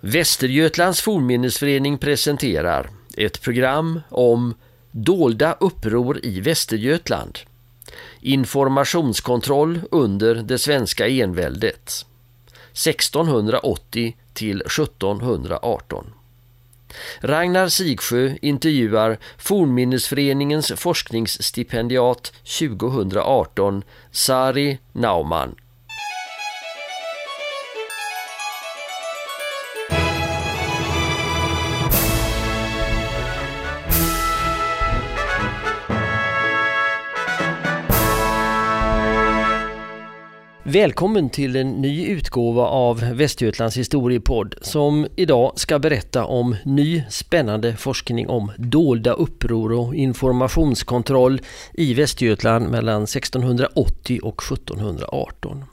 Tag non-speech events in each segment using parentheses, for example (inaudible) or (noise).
Västergötlands fornminnesförening presenterar ett program om dolda uppror i Västergötland. Informationskontroll under det svenska enväldet. 1680 till 1718. Ragnar Sigsjö intervjuar Fornminnesföreningens forskningsstipendiat 2018 Sari Naumann. Välkommen till en ny utgåva av Västergötlands historiepodd som idag ska berätta om ny spännande forskning om dolda uppror och informationskontroll i Västergötland mellan 1680 och 1718.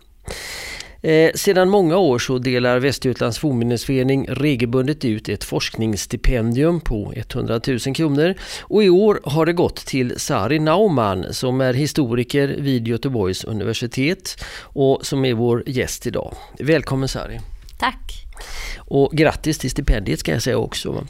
Eh, sedan många år så delar Västergötlands fornminnesförening regelbundet ut ett forskningsstipendium på 100 000 kronor och i år har det gått till Sari Naumann som är historiker vid Göteborgs universitet och som är vår gäst idag. Välkommen Sari! Tack! Och grattis till stipendiet ska jag säga också.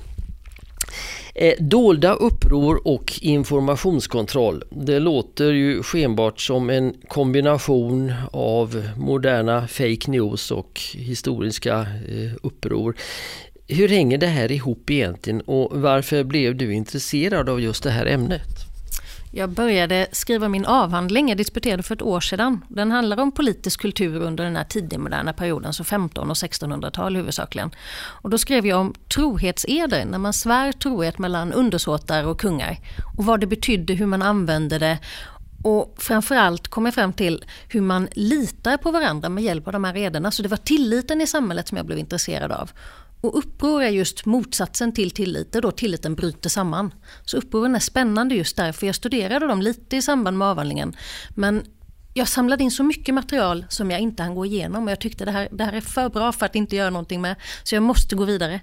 Eh, dolda uppror och informationskontroll. Det låter ju skenbart som en kombination av moderna fake news och historiska eh, uppror. Hur hänger det här ihop egentligen och varför blev du intresserad av just det här ämnet? Jag började skriva min avhandling, jag disputerade för ett år sedan. Den handlar om politisk kultur under den här tidigmoderna perioden, så 15 och 1600-tal huvudsakligen. Och då skrev jag om trohetseder, när man svär trohet mellan undersåtar och kungar. Och vad det betydde, hur man använde det och framförallt kom jag fram till hur man litar på varandra med hjälp av de här ederna. Så det var tilliten i samhället som jag blev intresserad av. Och uppror är just motsatsen till tillit, då tilliten bryter samman. Så upproren är spännande just därför. Jag studerade dem lite i samband med avhandlingen. Men jag samlade in så mycket material som jag inte hann gå igenom och jag tyckte det här, det här är för bra för att inte göra någonting med. Så jag måste gå vidare.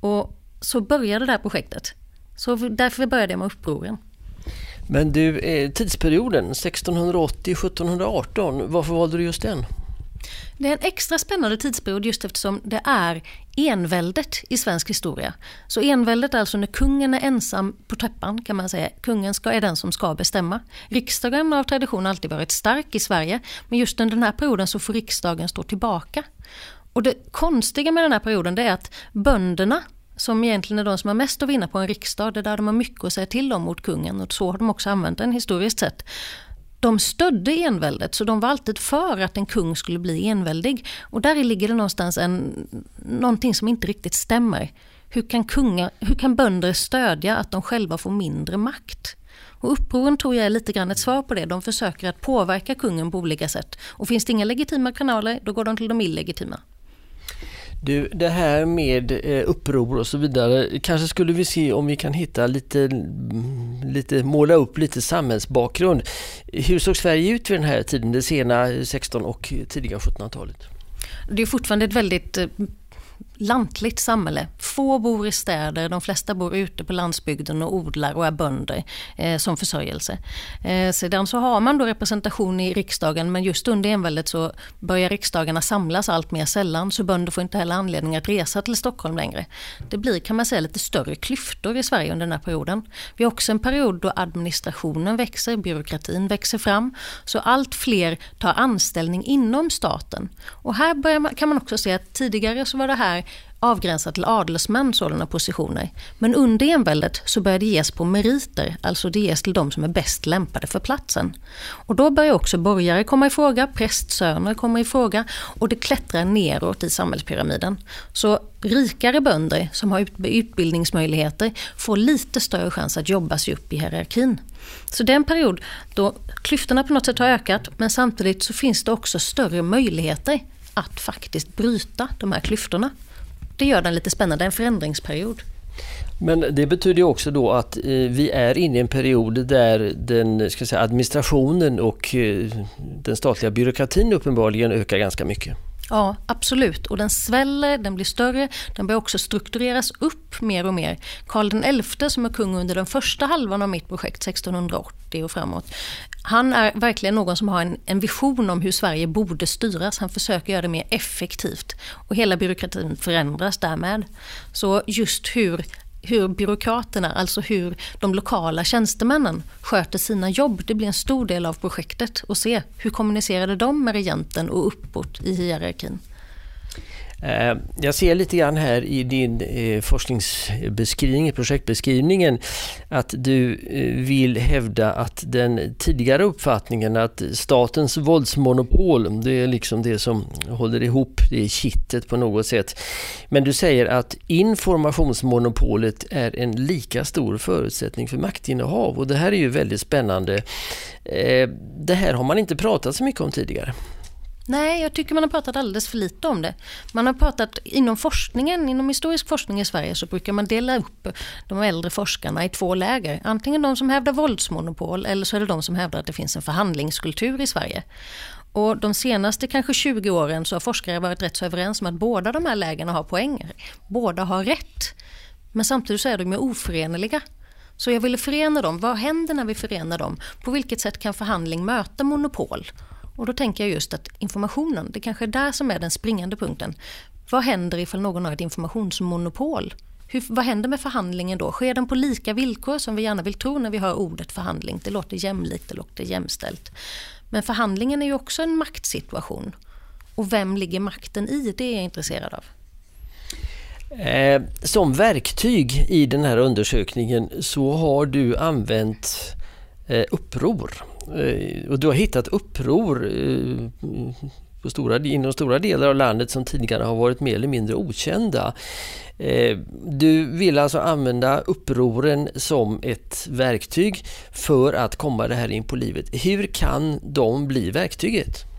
Och så började det här projektet. Så därför började jag med upproren. Men du, eh, tidsperioden 1680-1718, varför valde du just den? Det är en extra spännande tidsperiod just eftersom det är enväldet i svensk historia. Så enväldet är alltså när kungen är ensam på täppan kan man säga. Kungen ska, är den som ska bestämma. Riksdagen har av tradition alltid varit stark i Sverige men just under den här perioden så får riksdagen stå tillbaka. Och det konstiga med den här perioden det är att bönderna som egentligen är de som har mest att vinna på en riksdag, det är där de har mycket att säga till om mot kungen och så har de också använt den historiskt sett de stödde enväldet så de var alltid för att en kung skulle bli enväldig. Och där ligger det någonstans en, någonting som inte riktigt stämmer. Hur kan, kunga, hur kan bönder stödja att de själva får mindre makt? Och upproren tror jag är lite grann ett svar på det. De försöker att påverka kungen på olika sätt. Och finns det inga legitima kanaler, då går de till de illegitima. Du, det här med eh, uppror och så vidare, kanske skulle vi se om vi kan hitta lite, mm, lite måla upp lite samhällsbakgrund. Hur såg Sverige ut vid den här tiden, det sena 16 och tidiga 1700-talet? Det är fortfarande ett väldigt eh, lantligt samhälle. Få bor i städer, de flesta bor ute på landsbygden och odlar och är bönder eh, som försörjelse. Eh, sedan så har man då representation i riksdagen men just under enväldet så börjar riksdagarna samlas allt mer sällan så bönder får inte heller anledning att resa till Stockholm längre. Det blir kan man säga lite större klyftor i Sverige under den här perioden. Vi har också en period då administrationen växer, byråkratin växer fram så allt fler tar anställning inom staten. Och här man, kan man också se att tidigare så var det här avgränsat till adelsmän sådana positioner. Men under enväldet så börjar det ges på meriter, alltså det ges till de som är bäst lämpade för platsen. Och då börjar också borgare komma i fråga, prästsöner komma i fråga och det klättrar neråt i samhällspyramiden. Så rikare bönder som har utbildningsmöjligheter får lite större chans att jobba sig upp i hierarkin. Så det är en period då klyftorna på något sätt har ökat men samtidigt så finns det också större möjligheter att faktiskt bryta de här klyftorna. Det gör den lite spännande, en förändringsperiod. Men det betyder också då att eh, vi är inne i en period där den ska säga, administrationen och eh, den statliga byråkratin uppenbarligen ökar ganska mycket. Ja, absolut. Och den sväller, den blir större, den börjar också struktureras upp mer och mer. Karl XI som är kung under den första halvan av mitt projekt, 1680 och framåt. Han är verkligen någon som har en, en vision om hur Sverige borde styras. Han försöker göra det mer effektivt. Och hela byråkratin förändras därmed. Så just hur hur byråkraterna, alltså hur de lokala tjänstemännen sköter sina jobb. Det blir en stor del av projektet att se hur kommunicerade de med regenten och uppåt i hierarkin. Eh, jag ser lite grann här i din eh, forskningsbeskrivning, projektbeskrivningen, att du eh, vill hävda att den tidigare uppfattningen att statens våldsmonopol, det är liksom det som håller ihop, det är kittet på något sätt. Men du säger att informationsmonopolet är en lika stor förutsättning för maktinnehav och det här är ju väldigt spännande. Det här har man inte pratat så mycket om tidigare. Nej, jag tycker man har pratat alldeles för lite om det. Man har pratat inom forskningen, inom historisk forskning i Sverige så brukar man dela upp de äldre forskarna i två läger. Antingen de som hävdar våldsmonopol eller så är det de som hävdar att det finns en förhandlingskultur i Sverige. Och de senaste kanske 20 åren så har forskare varit rätt så överens om att båda de här lägena har poänger. Båda har rätt. Men samtidigt så är de ju oförenliga. Så jag ville förena dem. Vad händer när vi förenar dem? På vilket sätt kan förhandling möta monopol? Och då tänker jag just att informationen, det kanske är där som är den springande punkten. Vad händer ifall någon har ett informationsmonopol? Hur, vad händer med förhandlingen då? Sker den på lika villkor som vi gärna vill tro när vi hör ordet förhandling? Det låter jämlikt, det låter jämställt. Men förhandlingen är ju också en maktsituation. Och vem ligger makten i? Det är jag intresserad av. Eh, som verktyg i den här undersökningen så har du använt eh, uppror. Eh, och du har hittat uppror eh, på stora, inom stora delar av landet som tidigare har varit mer eller mindre okända. Eh, du vill alltså använda upproren som ett verktyg för att komma det här in på livet. Hur kan de bli verktyget?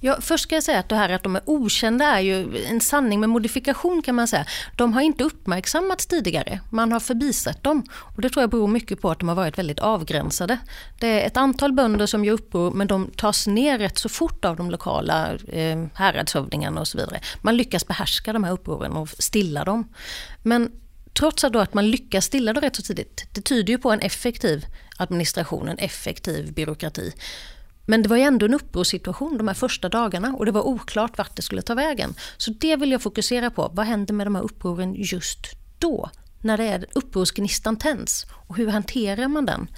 Ja, först ska jag säga att det här att de är okända är ju en sanning med modifikation kan man säga. De har inte uppmärksammats tidigare, man har förbisett dem. Och det tror jag beror mycket på att de har varit väldigt avgränsade. Det är ett antal bönder som gör uppror men de tas ner rätt så fort av de lokala eh, häradshövdingarna och så vidare. Man lyckas behärska de här upproren och stilla dem. Men trots att man lyckas stilla det rätt så tidigt, det tyder ju på en effektiv administration, en effektiv byråkrati. Men det var ju ändå en upprorssituation de här första dagarna och det var oklart vart det skulle ta vägen. Så det vill jag fokusera på. Vad händer med de här upproren just då? När det är upprorsgnistan tänds och hur hanterar man den?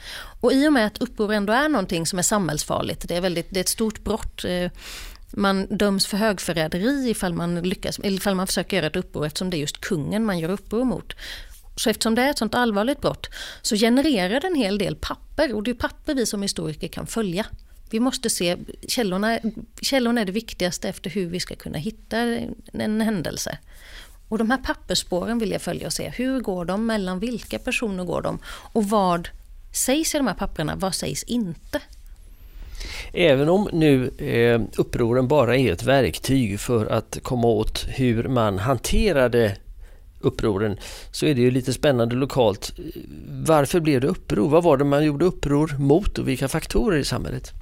Och i och med att uppror ändå är någonting som är samhällsfarligt, det är, väldigt, det är ett stort brott eh, man döms för högförräderi ifall man, lyckas, ifall man försöker göra ett uppror eftersom det är just kungen man gör uppror mot. Så eftersom det är ett sånt allvarligt brott så genererar det en hel del papper och det är papper vi som historiker kan följa. Vi måste se, källorna, källorna är det viktigaste efter hur vi ska kunna hitta en händelse. Och de här pappersspåren vill jag följa och se. Hur går de? Mellan vilka personer går de? Och vad sägs i de här papperna? Vad sägs inte? Även om nu eh, upproren bara är ett verktyg för att komma åt hur man hanterade upproren så är det ju lite spännande lokalt. Varför blev det uppror? Vad var det man gjorde uppror mot och vilka faktorer i samhället?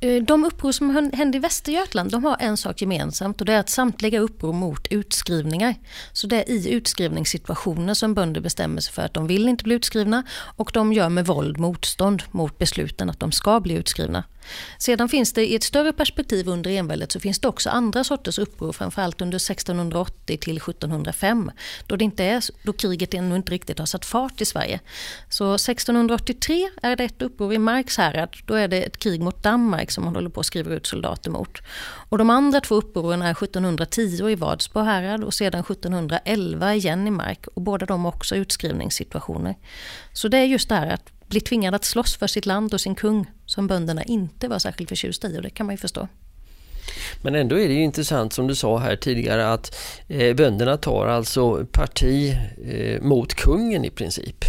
Eh, de uppror som hände i Västergötland de har en sak gemensamt och det är att samtliga uppror mot utskrivningar. Så det är i utskrivningssituationer som bönder bestämmer sig för att de vill inte bli utskrivna och de gör med våld motstånd mot besluten att de ska bli utskrivna. Sedan finns det i ett större perspektiv under enväldet så finns det också andra sorters uppror, framförallt under 1680 till 1705, då, det inte är, då kriget ännu inte riktigt har satt fart i Sverige. Så 1683 är det ett uppror i Marks härad, då är det ett krig mot Danmark som man håller på att skriva ut soldater mot. Och de andra två upproren är 1710 i Vadsbro härad och sedan 1711 igen i Mark och båda de också utskrivningssituationer. Så det är just det här att bli tvingad att slåss för sitt land och sin kung som bönderna inte var särskilt förtjusta i och det kan man ju förstå. Men ändå är det intressant som du sa här tidigare att eh, bönderna tar alltså parti eh, mot kungen i princip.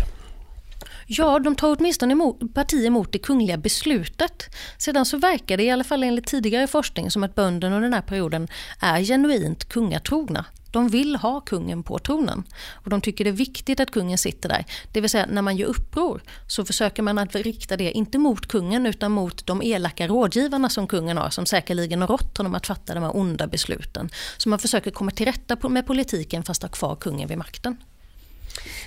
Ja, de tar åtminstone emot, parti emot det kungliga beslutet. Sedan så verkar det i alla fall enligt tidigare forskning som att bönderna under den här perioden är genuint kungatrogna. De vill ha kungen på tronen och de tycker det är viktigt att kungen sitter där. Det vill säga när man gör uppror så försöker man att rikta det inte mot kungen utan mot de elaka rådgivarna som kungen har som säkerligen har rått honom att fatta de här onda besluten. Så man försöker komma till rätta med politiken fast ha kvar kungen vid makten.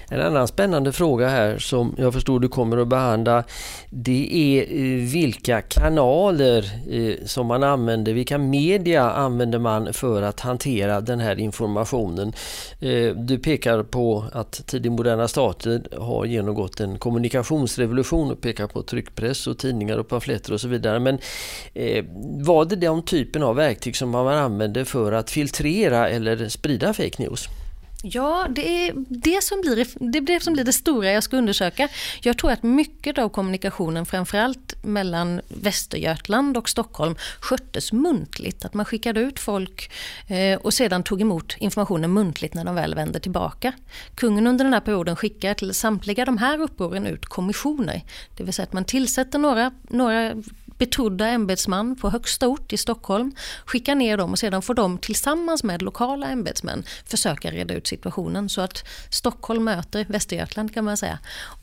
En annan spännande fråga här som jag förstår du kommer att behandla det är eh, vilka kanaler eh, som man använder, vilka media använder man för att hantera den här informationen. Eh, du pekar på att tidig moderna stater har genomgått en kommunikationsrevolution och pekar på tryckpress och tidningar och pamfletter och så vidare. Men var det den typen av verktyg som man använde för att filtrera eller sprida fake news? Ja, det är det som, blir, det är det som blir det stora jag ska undersöka. Jag tror att mycket av kommunikationen, framförallt mellan Västergötland och Stockholm, sköttes muntligt. Att man skickade ut folk eh, och sedan tog emot informationen muntligt när de väl vände tillbaka. Kungen under den här perioden skickar till samtliga de här upproren ut kommissioner. Det vill säga att man tillsätter några, några betrodda ämbetsman på högsta ort i Stockholm, skickar ner dem och sedan får de tillsammans med lokala ämbetsmän försöka reda ut situationen så att Stockholm möter Västergötland kan man säga.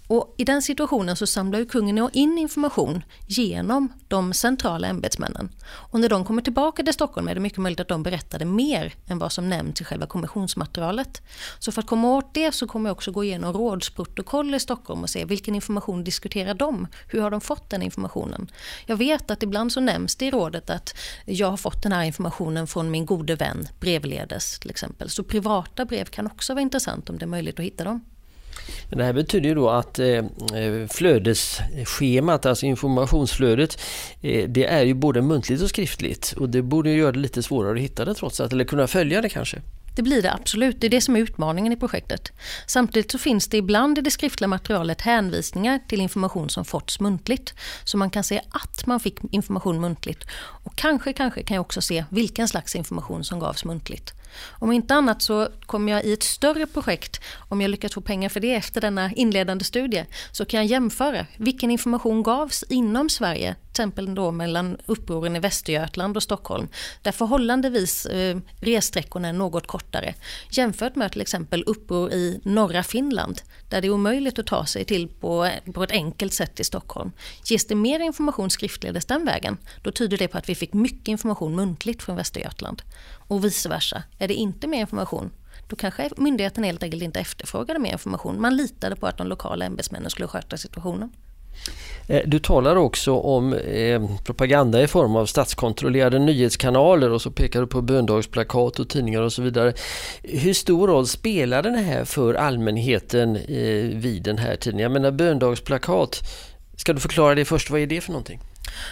Och I den situationen så samlar ju kungen in information genom de centrala ämbetsmännen. Och när de kommer tillbaka till Stockholm är det mycket möjligt att de berättade mer än vad som nämns i själva kommissionsmaterialet. Så för att komma åt det så kommer jag också gå igenom rådsprotokoll i Stockholm och se vilken information diskuterar de? Hur har de fått den informationen? Jag vet att ibland så nämns det i rådet att jag har fått den här informationen från min gode vän brevledes till exempel. Så privata brev kan också vara intressant om det är möjligt att hitta dem. Men det här betyder ju då att eh, eh, flödesschemat, alltså informationsflödet, eh, det är ju både muntligt och skriftligt och det borde göra det lite svårare att hitta det trots allt, eller kunna följa det kanske. Det blir det absolut, det är det som är utmaningen i projektet. Samtidigt så finns det ibland i det skriftliga materialet hänvisningar till information som fåtts muntligt. Så man kan se att man fick information muntligt. Och kanske, kanske kan jag också se vilken slags information som gavs muntligt. Om inte annat så kommer jag i ett större projekt, om jag lyckas få pengar för det efter denna inledande studie, så kan jag jämföra vilken information gavs inom Sverige, till exempel då mellan upproren i Västergötland och Stockholm, där förhållandevis eh, ressträckorna är något kortare, jämfört med till exempel uppror i norra Finland, där det är omöjligt att ta sig till på, på ett enkelt sätt i Stockholm. Ges det mer information skriftledes den vägen, då tyder det på att vi fick mycket information muntligt från Västergötland och vice versa. Är det inte mer information, då kanske myndigheten helt enkelt inte efterfrågade mer information. Man litade på att de lokala ämbetsmännen skulle sköta situationen. Eh, du talar också om eh, propaganda i form av statskontrollerade nyhetskanaler och så pekar du på böndagsplakat och tidningar och så vidare. Hur stor roll spelar den här för allmänheten eh, vid den här tiden? Jag menar böndagsplakat, ska du förklara det först, vad är det för någonting?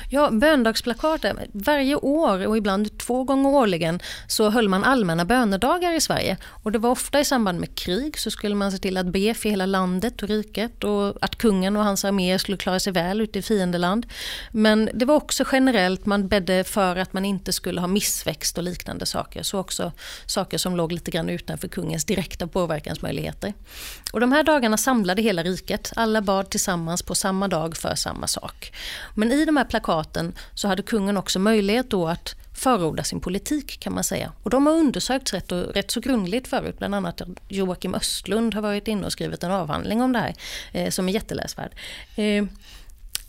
Ja, böndagsplakaten. Varje år och ibland två gånger årligen så höll man allmänna bönedagar i Sverige. Och det var ofta i samband med krig så skulle man se till att be för hela landet och riket och att kungen och hans arméer skulle klara sig väl ute i fiendeland. Men det var också generellt, man bedde för att man inte skulle ha missväxt och liknande saker. Så också saker som låg lite grann utanför kungens direkta påverkansmöjligheter. Och de här dagarna samlade hela riket. Alla bad tillsammans på samma dag för samma sak. Men i de här plakaten så hade kungen också möjlighet då att förorda sin politik kan man säga. Och de har undersökts rätt, och, rätt så grundligt förut. Bland annat Joakim Östlund har varit inne och skrivit en avhandling om det här eh, som är jätteläsvärd. Eh,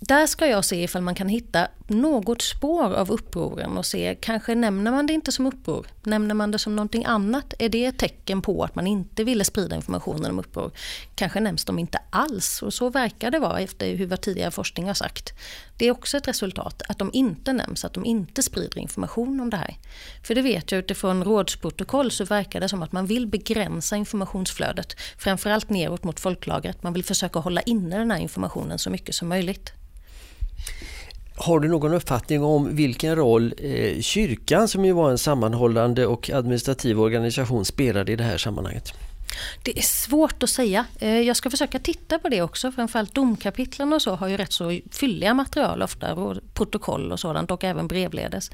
där ska jag se ifall man kan hitta något spår av upproren och se, kanske nämner man det inte som uppror? Nämner man det som någonting annat? Är det ett tecken på att man inte ville sprida informationen om uppror? Kanske nämns de inte alls och så verkar det vara efter hur vad tidigare forskning har sagt. Det är också ett resultat att de inte nämns, att de inte sprider information om det här. För det vet jag utifrån rådsprotokoll så verkar det som att man vill begränsa informationsflödet, framförallt neråt mot folklagret. Man vill försöka hålla inne den här informationen så mycket som möjligt. Har du någon uppfattning om vilken roll eh, kyrkan, som ju var en sammanhållande och administrativ organisation, spelade i det här sammanhanget? Det är svårt att säga. Eh, jag ska försöka titta på det också. Framförallt domkapitlen och så har ju rätt så fylliga material ofta. Och protokoll och sådant och även brevledes.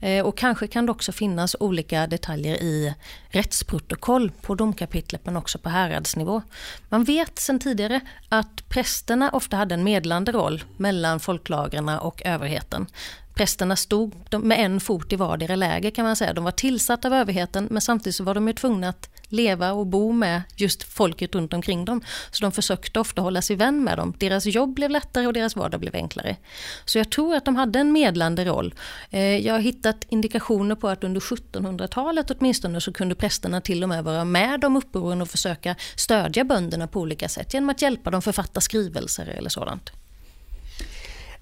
Eh, och kanske kan det också finnas olika detaljer i rättsprotokoll på domkapitlet men också på häradsnivå. Man vet sedan tidigare att prästerna ofta hade en medlande roll mellan folklagren och överheten. Prästerna stod med en fot i vardera läger kan man säga. De var tillsatta av överheten men samtidigt så var de ju tvungna att leva och bo med just folket runt omkring dem. Så de försökte ofta hålla sig vän med dem. Deras jobb blev lättare och deras vardag blev enklare. Så jag tror att de hade en medlande roll. Eh, jag har hittat indikationer på att under 1700-talet åtminstone så kunde prästerna till och med vara med om upproren och försöka stödja bönderna på olika sätt genom att hjälpa dem författa skrivelser eller sådant.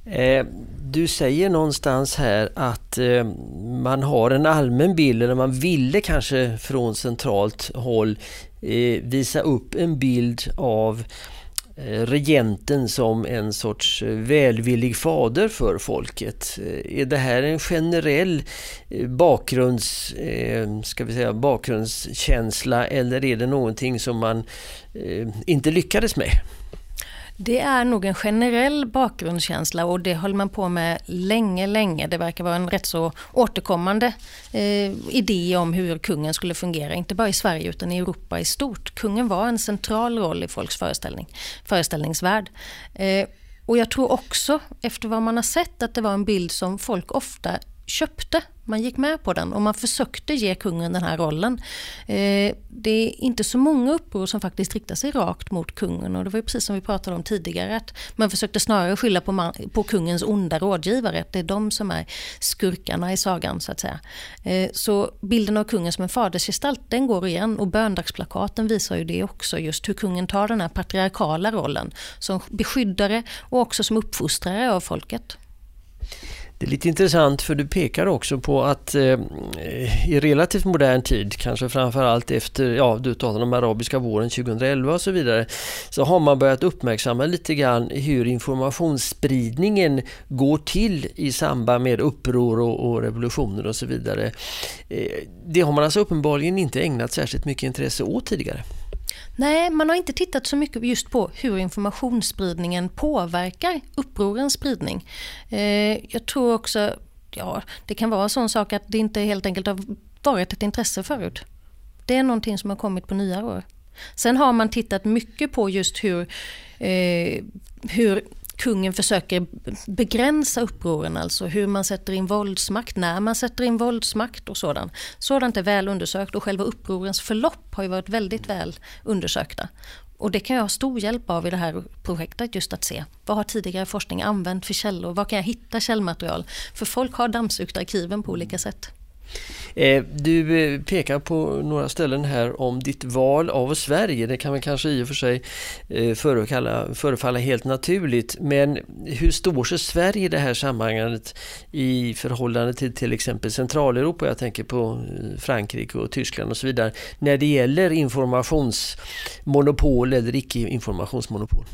Eh, du säger någonstans här att eh, man har en allmän bild, eller man ville kanske från centralt håll eh, visa upp en bild av regenten som en sorts välvillig fader för folket. Är det här en generell bakgrunds, ska vi säga, bakgrundskänsla eller är det någonting som man inte lyckades med? Det är nog en generell bakgrundskänsla och det höll man på med länge, länge. Det verkar vara en rätt så återkommande eh, idé om hur kungen skulle fungera, inte bara i Sverige utan i Europa i stort. Kungen var en central roll i folks föreställning, föreställningsvärld. Eh, och jag tror också, efter vad man har sett, att det var en bild som folk ofta köpte. Man gick med på den och man försökte ge kungen den här rollen. Eh, det är inte så många uppror som faktiskt riktar sig rakt mot kungen och det var precis som vi pratade om tidigare att man försökte snarare skylla på, man, på kungens onda rådgivare, att det är de som är skurkarna i sagan så att säga. Eh, så bilden av kungen som en fadersgestalt den går igen och böndagsplakaten visar ju det också, just hur kungen tar den här patriarkala rollen som beskyddare och också som uppfostrare av folket. Det är lite intressant för du pekar också på att eh, i relativt modern tid, kanske framförallt efter, ja du talade om arabiska våren 2011 och så vidare, så har man börjat uppmärksamma lite grann hur informationsspridningen går till i samband med uppror och, och revolutioner och så vidare. Eh, det har man alltså uppenbarligen inte ägnat särskilt mycket intresse åt tidigare. Nej, man har inte tittat så mycket just på hur informationsspridningen påverkar upprorens spridning. Eh, jag tror också, ja, det kan vara en sån sak att det inte helt enkelt har varit ett intresse förut. Det är någonting som har kommit på nya år. Sen har man tittat mycket på just hur, eh, hur kungen försöker begränsa upproren, alltså hur man sätter in våldsmakt, när man sätter in våldsmakt och sådant. Sådant är väl undersökt och själva upprorens förlopp har ju varit väldigt väl undersökta. Och det kan jag ha stor hjälp av i det här projektet, just att se vad har tidigare forskning använt för källor, Var kan jag hitta källmaterial? För folk har dammsugt arkiven på olika sätt. Eh, du eh, pekar på några ställen här om ditt val av Sverige. Det kan väl kanske i och för sig eh, förefalla, förefalla helt naturligt. Men hur står sig Sverige i det här sammanhanget i förhållande till till exempel Centraleuropa? Jag tänker på Frankrike och Tyskland och så vidare. När det gäller informationsmonopol eller icke informationsmonopol.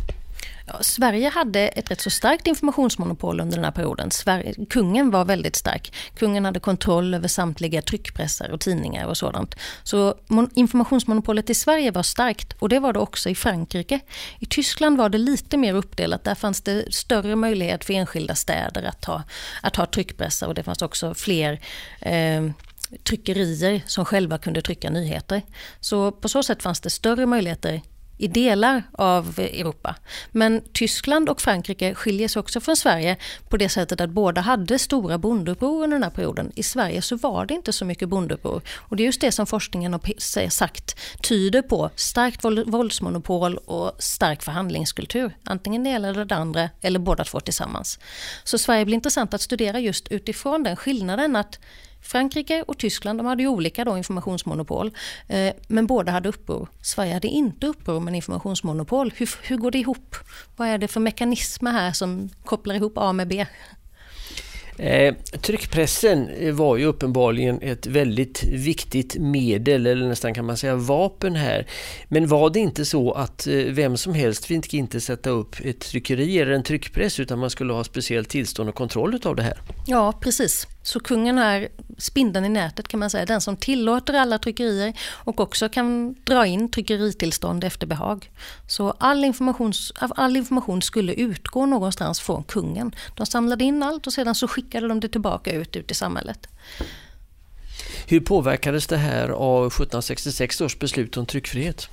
Sverige hade ett rätt så starkt informationsmonopol under den här perioden. Sverige, kungen var väldigt stark. Kungen hade kontroll över samtliga tryckpressar och tidningar och sådant. Så informationsmonopolet i Sverige var starkt och det var det också i Frankrike. I Tyskland var det lite mer uppdelat. Där fanns det större möjlighet för enskilda städer att ha, att ha tryckpressar och det fanns också fler eh, tryckerier som själva kunde trycka nyheter. Så på så sätt fanns det större möjligheter i delar av Europa. Men Tyskland och Frankrike skiljer sig också från Sverige på det sättet att båda hade stora bondeuppror under den här perioden. I Sverige så var det inte så mycket bondeuppror. Och det är just det som forskningen har sagt tyder på starkt våldsmonopol och stark förhandlingskultur. Antingen det ena eller det andra eller båda två tillsammans. Så Sverige blir intressant att studera just utifrån den skillnaden att Frankrike och Tyskland de hade ju olika då informationsmonopol, eh, men båda hade uppror. Sverige hade inte uppror men informationsmonopol. Hur, hur går det ihop? Vad är det för mekanismer här som kopplar ihop A med B? Eh, tryckpressen var ju uppenbarligen ett väldigt viktigt medel, eller nästan kan man säga vapen här. Men var det inte så att eh, vem som helst fick inte sätta upp ett tryckeri eller en tryckpress utan man skulle ha speciellt tillstånd och kontroll av det här? Ja, precis. Så kungen är spindeln i nätet kan man säga, den som tillåter alla tryckerier och också kan dra in tryckeritillstånd efter behag. Så all information, all information skulle utgå någonstans från kungen. De samlade in allt och sedan så skickade de det tillbaka ut, ut i samhället. Hur påverkades det här av 1766 års beslut om tryckfrihet?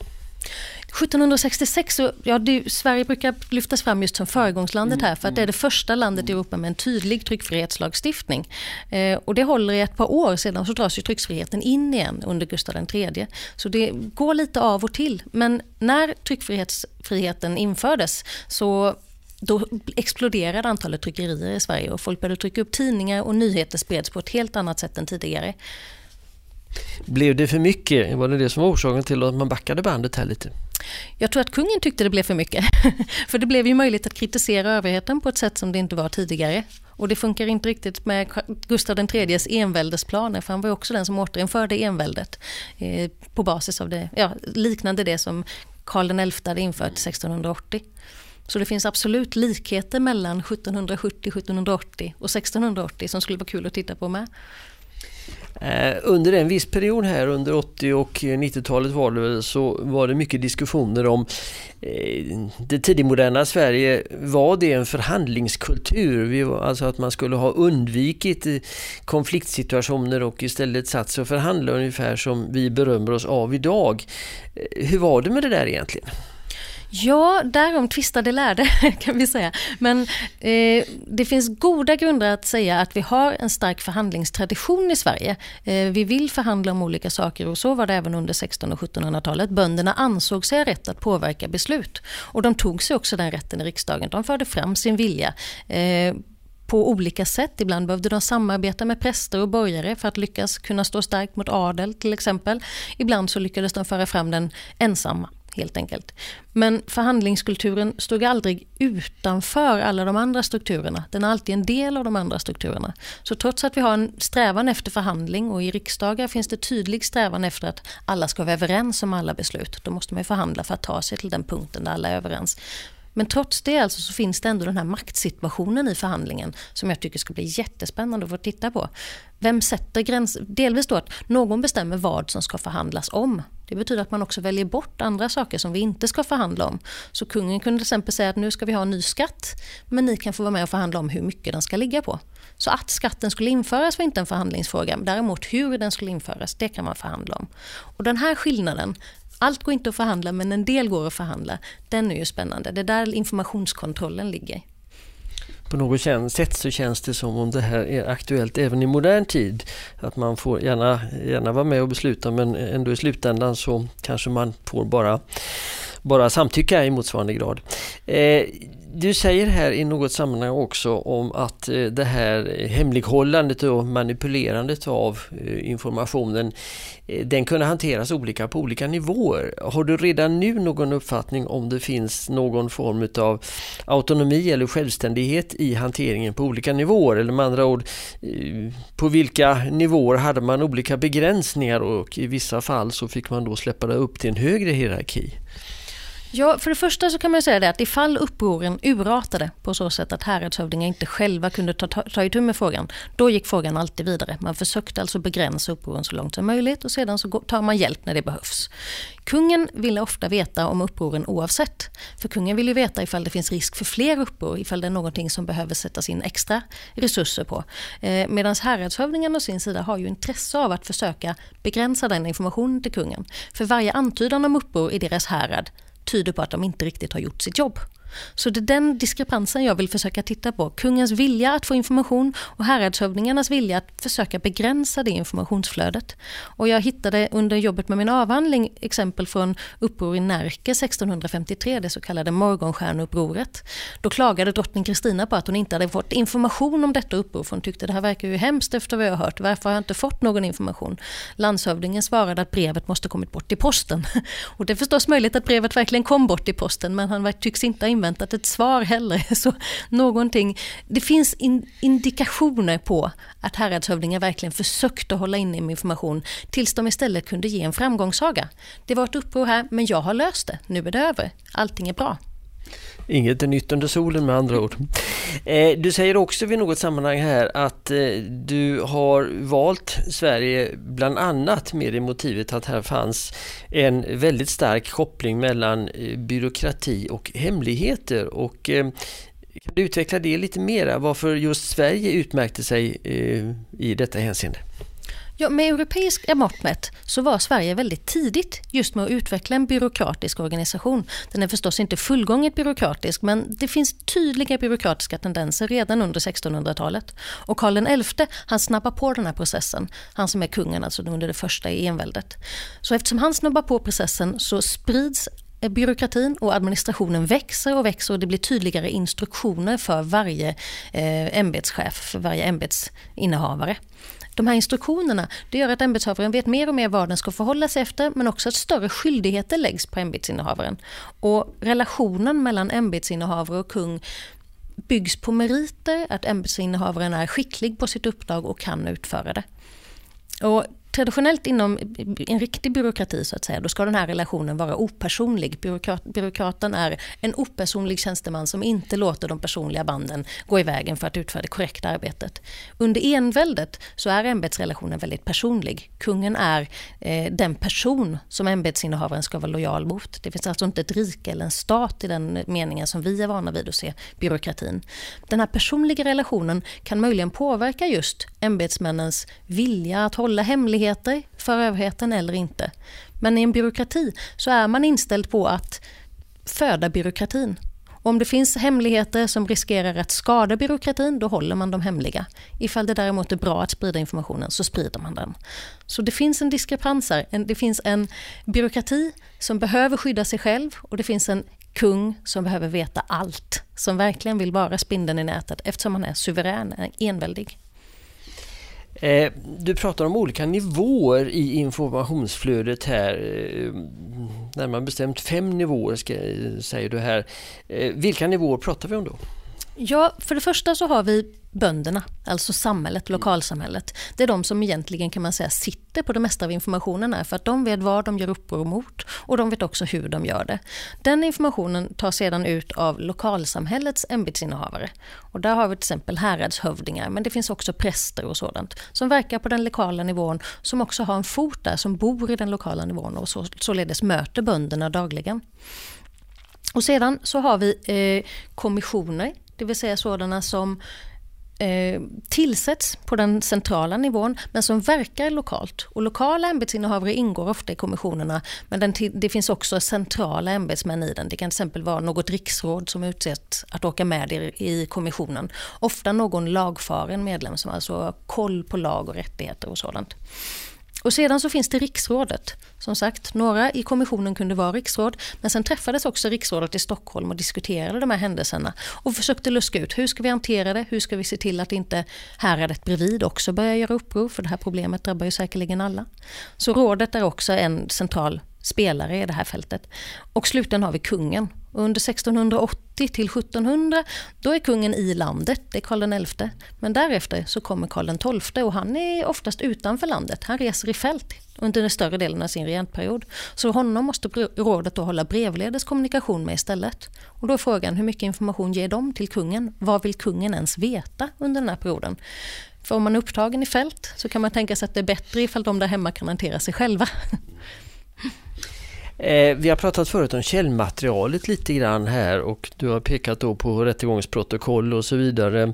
1766, så, ja, det, Sverige brukar lyftas fram just som föregångslandet här för att det är det första landet i Europa med en tydlig tryckfrihetslagstiftning. Eh, och det håller i ett par år, sedan så dras ju tryckfriheten in igen under Gustav III. Så det går lite av och till. Men när tryckfriheten infördes så då exploderade antalet tryckerier i Sverige och folk började trycka upp tidningar och nyheter spreds på ett helt annat sätt än tidigare. Blev det för mycket? Var det det som var orsaken till att man backade bandet här lite? Jag tror att kungen tyckte det blev för mycket. (laughs) för det blev ju möjligt att kritisera överheten på ett sätt som det inte var tidigare. Och det funkar inte riktigt med Gustav IIIs enväldesplaner för han var också den som återinförde enväldet eh, på basis av det, ja, liknande det som Karl XI hade infört 1680. Så det finns absolut likheter mellan 1770, 1780 och 1680 som skulle vara kul att titta på med. Eh, under en viss period här under 80 och 90-talet var det så var det mycket diskussioner om eh, det tidigmoderna Sverige. Var det en förhandlingskultur? Alltså att man skulle ha undvikit eh, konfliktsituationer och istället satt sig och förhandla ungefär som vi berömmer oss av idag. Hur var det med det där egentligen? Ja, därom tvistade lärde (laughs) kan vi säga. Men eh, det finns goda grunder att säga att vi har en stark förhandlingstradition i Sverige. Eh, vi vill förhandla om olika saker och så var det även under 1600 och 1700-talet. Bönderna ansåg sig ha rätt att påverka beslut och de tog sig också den rätten i riksdagen. De förde fram sin vilja. Eh, på olika sätt. Ibland behövde de samarbeta med präster och borgare för att lyckas kunna stå starkt mot adel till exempel. Ibland så lyckades de föra fram den ensamma helt enkelt. Men förhandlingskulturen stod aldrig utanför alla de andra strukturerna. Den är alltid en del av de andra strukturerna. Så trots att vi har en strävan efter förhandling och i riksdagar finns det tydlig strävan efter att alla ska vara överens om alla beslut. Då måste man förhandla för att ta sig till den punkten där alla är överens. Men trots det alltså så finns det ändå den här maktsituationen i förhandlingen som jag tycker ska bli jättespännande att få titta på. Vem sätter gränser? Delvis då att någon bestämmer vad som ska förhandlas om. Det betyder att man också väljer bort andra saker som vi inte ska förhandla om. Så kungen kunde till exempel säga att nu ska vi ha en ny skatt men ni kan få vara med och förhandla om hur mycket den ska ligga på. Så att skatten skulle införas var inte en förhandlingsfråga. Däremot hur den skulle införas, det kan man förhandla om. Och den här skillnaden allt går inte att förhandla men en del går att förhandla. Den är ju spännande. Det är där informationskontrollen ligger. På något sätt så känns det som om det här är aktuellt även i modern tid. Att man får gärna, gärna vara med och besluta men ändå i slutändan så kanske man får bara, bara samtycka i motsvarande grad. Eh, du säger här i något sammanhang också om att eh, det här hemlighållandet och manipulerandet av eh, informationen eh, den kunde hanteras olika på olika nivåer. Har du redan nu någon uppfattning om det finns någon form av autonomi eller självständighet i hanteringen på olika nivåer? Eller med andra ord, på vilka nivåer hade man olika begränsningar och i vissa fall så fick man då släppa det upp till en högre hierarki? Ja, för det första så kan man säga det att ifall upproren urartade på så sätt att häradshövdingar inte själva kunde ta, ta, ta itu med frågan, då gick frågan alltid vidare. Man försökte alltså begränsa upproren så långt som möjligt och sedan så tar man hjälp när det behövs. Kungen ville ofta veta om upproren oavsett. För kungen vill ju veta ifall det finns risk för fler uppror, ifall det är någonting som behöver sättas in extra resurser på. Eh, Medan häradshövdingarna å sin sida har ju intresse av att försöka begränsa den informationen till kungen. För varje antydan om uppror i deras härad tyder på att de inte riktigt har gjort sitt jobb. Så det är den diskrepansen jag vill försöka titta på. Kungens vilja att få information och häradshövdingarnas vilja att försöka begränsa det informationsflödet. Och jag hittade under jobbet med min avhandling exempel från uppror i Närke 1653, det så kallade morgonstjärneupproret. Då klagade drottning Kristina på att hon inte hade fått information om detta uppror, för hon tyckte det här verkar ju hemskt efter vad jag har hört. Varför har jag inte fått någon information? Landshövdingen svarade att brevet måste kommit bort i posten. (laughs) Och det är förstås möjligt att brevet verkligen kom bort i posten, men han tycks inte ha inväntat ett svar heller. (laughs) Så någonting, det finns in, indikationer på att häradshövdingar verkligen försökte hålla inne med information tills de istället kunde ge en framgångssaga. Det var ett uppror här, men jag har löst det. Nu är det över. Allting är bra. Inget är nytt under solen med andra ord. Eh, du säger också vid något sammanhang här att eh, du har valt Sverige bland annat med det motivet att här fanns en väldigt stark koppling mellan eh, byråkrati och hemligheter. Och, kan du utveckla det lite mera, varför just Sverige utmärkte sig i detta hänseende? Ja, med europeiska mått mätt så var Sverige väldigt tidigt just med att utveckla en byråkratisk organisation. Den är förstås inte fullgånget byråkratisk men det finns tydliga byråkratiska tendenser redan under 1600-talet. Och Karl XI han snabbar på den här processen, han som är kungen alltså under det första enväldet. Så eftersom han snabbar på processen så sprids eh, byråkratin och administrationen växer och växer och det blir tydligare instruktioner för varje eh, ämbetschef, för varje ämbetsinnehavare. De här instruktionerna det gör att ämbetshavaren vet mer och mer vad den ska förhålla sig efter men också att större skyldigheter läggs på ämbetsinnehavaren. Och relationen mellan ämbetsinnehavare och kung byggs på meriter, att ämbetsinnehavaren är skicklig på sitt uppdrag och kan utföra det. Och traditionellt inom en riktig byråkrati så att säga, då ska den här relationen vara opersonlig. Byråkrat, byråkraten är en opersonlig tjänsteman som inte låter de personliga banden gå i vägen för att utföra det korrekta arbetet. Under enväldet så är ämbetsrelationen väldigt personlig. Kungen är eh, den person som ämbetsinnehavaren ska vara lojal mot. Det finns alltså inte ett rike eller en stat i den meningen som vi är vana vid att se byråkratin. Den här personliga relationen kan möjligen påverka just ämbetsmännens vilja att hålla hemligheter för överheten eller inte. Men i en byråkrati så är man inställd på att föda byråkratin. om det finns hemligheter som riskerar att skada byråkratin, då håller man dem hemliga. Ifall det däremot är bra att sprida informationen, så sprider man den. Så det finns en diskrepans här. Det finns en byråkrati som behöver skydda sig själv och det finns en kung som behöver veta allt. Som verkligen vill vara spindeln i nätet eftersom han är suverän, enväldig. Eh, du pratar om olika nivåer i informationsflödet här. Eh, närmare bestämt fem nivåer säger du här. Eh, vilka nivåer pratar vi om då? Ja, för det första så har vi bönderna, alltså samhället, lokalsamhället. Det är de som egentligen kan man säga sitter på det mesta av informationen här, för att de vet vad de gör uppror mot och de vet också hur de gör det. Den informationen tas sedan ut av lokalsamhällets ämbetsinnehavare. Och där har vi till exempel häradshövdingar, men det finns också präster och sådant som verkar på den lokala nivån, som också har en fot där, som bor i den lokala nivån och så, således möter bönderna dagligen. Och sedan så har vi eh, kommissioner, det vill säga sådana som eh, tillsätts på den centrala nivån men som verkar lokalt. Och lokala ämbetsinnehavare ingår ofta i kommissionerna men den, det finns också centrala ämbetsmän i den. Det kan till exempel vara något riksråd som utsett att åka med i, i kommissionen. Ofta någon lagfaren medlem som alltså har koll på lag och rättigheter och sådant. Och sedan så finns det riksrådet. Som sagt, några i kommissionen kunde vara riksråd, men sen träffades också riksrådet i Stockholm och diskuterade de här händelserna och försökte luska ut hur ska vi hantera det, hur ska vi se till att inte häradet bredvid också börjar göra uppror, för det här problemet drabbar ju säkerligen alla. Så rådet är också en central spelare i det här fältet. Och slutligen har vi kungen. Under 1680 till 1700 då är kungen i landet, det är Karl XI. Men därefter så kommer Karl XII och han är oftast utanför landet. Han reser i fält under den större delen av sin regentperiod. Så honom måste rådet då hålla brevledes kommunikation med istället. Och då är frågan hur mycket information ger de till kungen? Vad vill kungen ens veta under den här perioden? För om man är upptagen i fält så kan man tänka sig att det är bättre ifall de där hemma kan hantera sig själva. (laughs) Eh, vi har pratat förut om källmaterialet lite grann här och du har pekat då på rättegångsprotokoll och så vidare.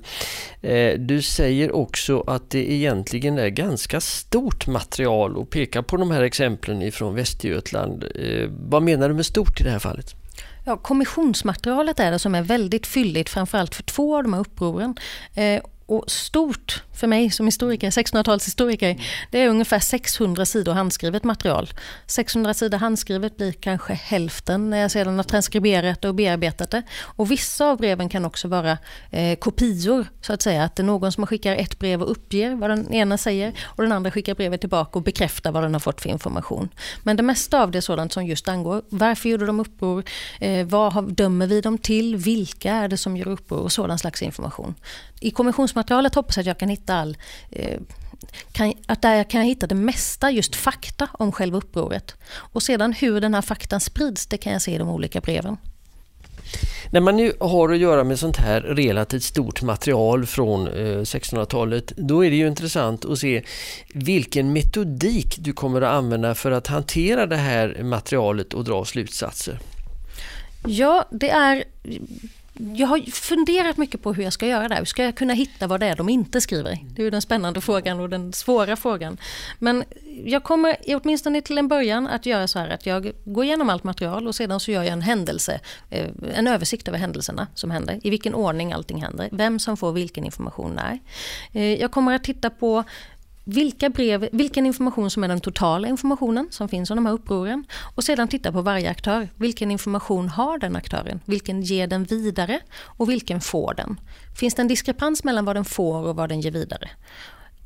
Eh, du säger också att det egentligen är ganska stort material och pekar på de här exemplen ifrån Västergötland. Eh, vad menar du med stort i det här fallet? Ja, kommissionsmaterialet är det som är väldigt fylligt, framförallt för två av de här upproren. Eh, och stort för mig som historiker, 1600-talshistoriker, det är ungefär 600 sidor handskrivet material. 600 sidor handskrivet blir kanske hälften när jag sedan har transkriberat och bearbetat det. Och vissa av breven kan också vara eh, kopior, så att säga. Att det är någon som skickar ett brev och uppger vad den ena säger och den andra skickar brevet tillbaka och bekräftar vad den har fått för information. Men det mesta av det är sådant som just angår varför gjorde de uppror, eh, vad dömer vi dem till, vilka är det som gör uppror och sådan slags information. I kommissionsmaterialet hoppas jag att jag kan hitta all eh, kan, att där kan jag hitta det mesta, just fakta om själva upproret. Och sedan hur den här faktan sprids, det kan jag se i de olika breven. När man nu har att göra med sånt här relativt stort material från 1600-talet, eh, då är det ju intressant att se vilken metodik du kommer att använda för att hantera det här materialet och dra slutsatser. Ja, det är jag har funderat mycket på hur jag ska göra det. Hur ska jag kunna hitta vad det är de inte skriver? Det är ju den spännande frågan och den svåra frågan. Men jag kommer åtminstone till en början att göra så här att jag går igenom allt material och sedan så gör jag en händelse, eh, en översikt över händelserna som händer, i vilken ordning allting händer, vem som får vilken information när. Eh, jag kommer att titta på vilka brev, vilken information som är den totala informationen som finns om de här upproren och sedan titta på varje aktör. Vilken information har den aktören? Vilken ger den vidare och vilken får den? Finns det en diskrepans mellan vad den får och vad den ger vidare?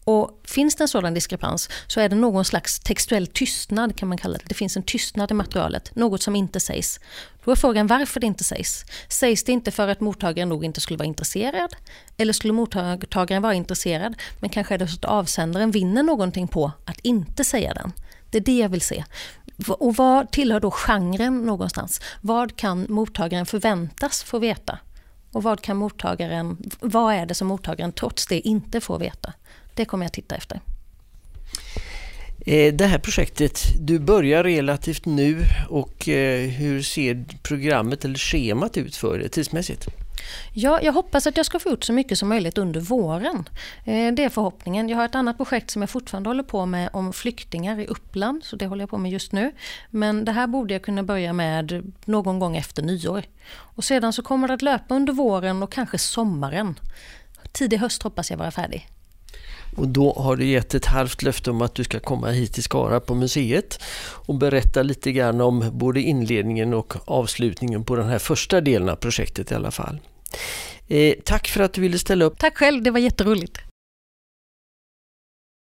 Och finns det en sådan diskrepans så är det någon slags textuell tystnad kan man kalla det. Det finns en tystnad i materialet, något som inte sägs. Då är frågan varför det inte sägs. Sägs det inte för att mottagaren nog inte skulle vara intresserad? Eller skulle mottagaren vara intresserad men kanske är det så att avsändaren vinner någonting på att inte säga den? Det är det jag vill se. Och vad tillhör då genren någonstans? Vad kan mottagaren förväntas få veta? Och vad, kan mottagaren, vad är det som mottagaren trots det inte får veta? Det kommer jag titta efter. Eh, det här projektet, du börjar relativt nu och eh, hur ser programmet eller schemat ut för det tidsmässigt? Ja, jag hoppas att jag ska få ut så mycket som möjligt under våren. Eh, det är förhoppningen. Jag har ett annat projekt som jag fortfarande håller på med om flyktingar i Uppland, så det håller jag på med just nu. Men det här borde jag kunna börja med någon gång efter nyår. Och sedan så kommer det att löpa under våren och kanske sommaren. Tidig höst hoppas jag vara färdig. Och då har du gett ett halvt löfte om att du ska komma hit till Skara på museet och berätta lite grann om både inledningen och avslutningen på den här första delen av projektet i alla fall. Eh, tack för att du ville ställa upp. Tack själv, det var jätteroligt.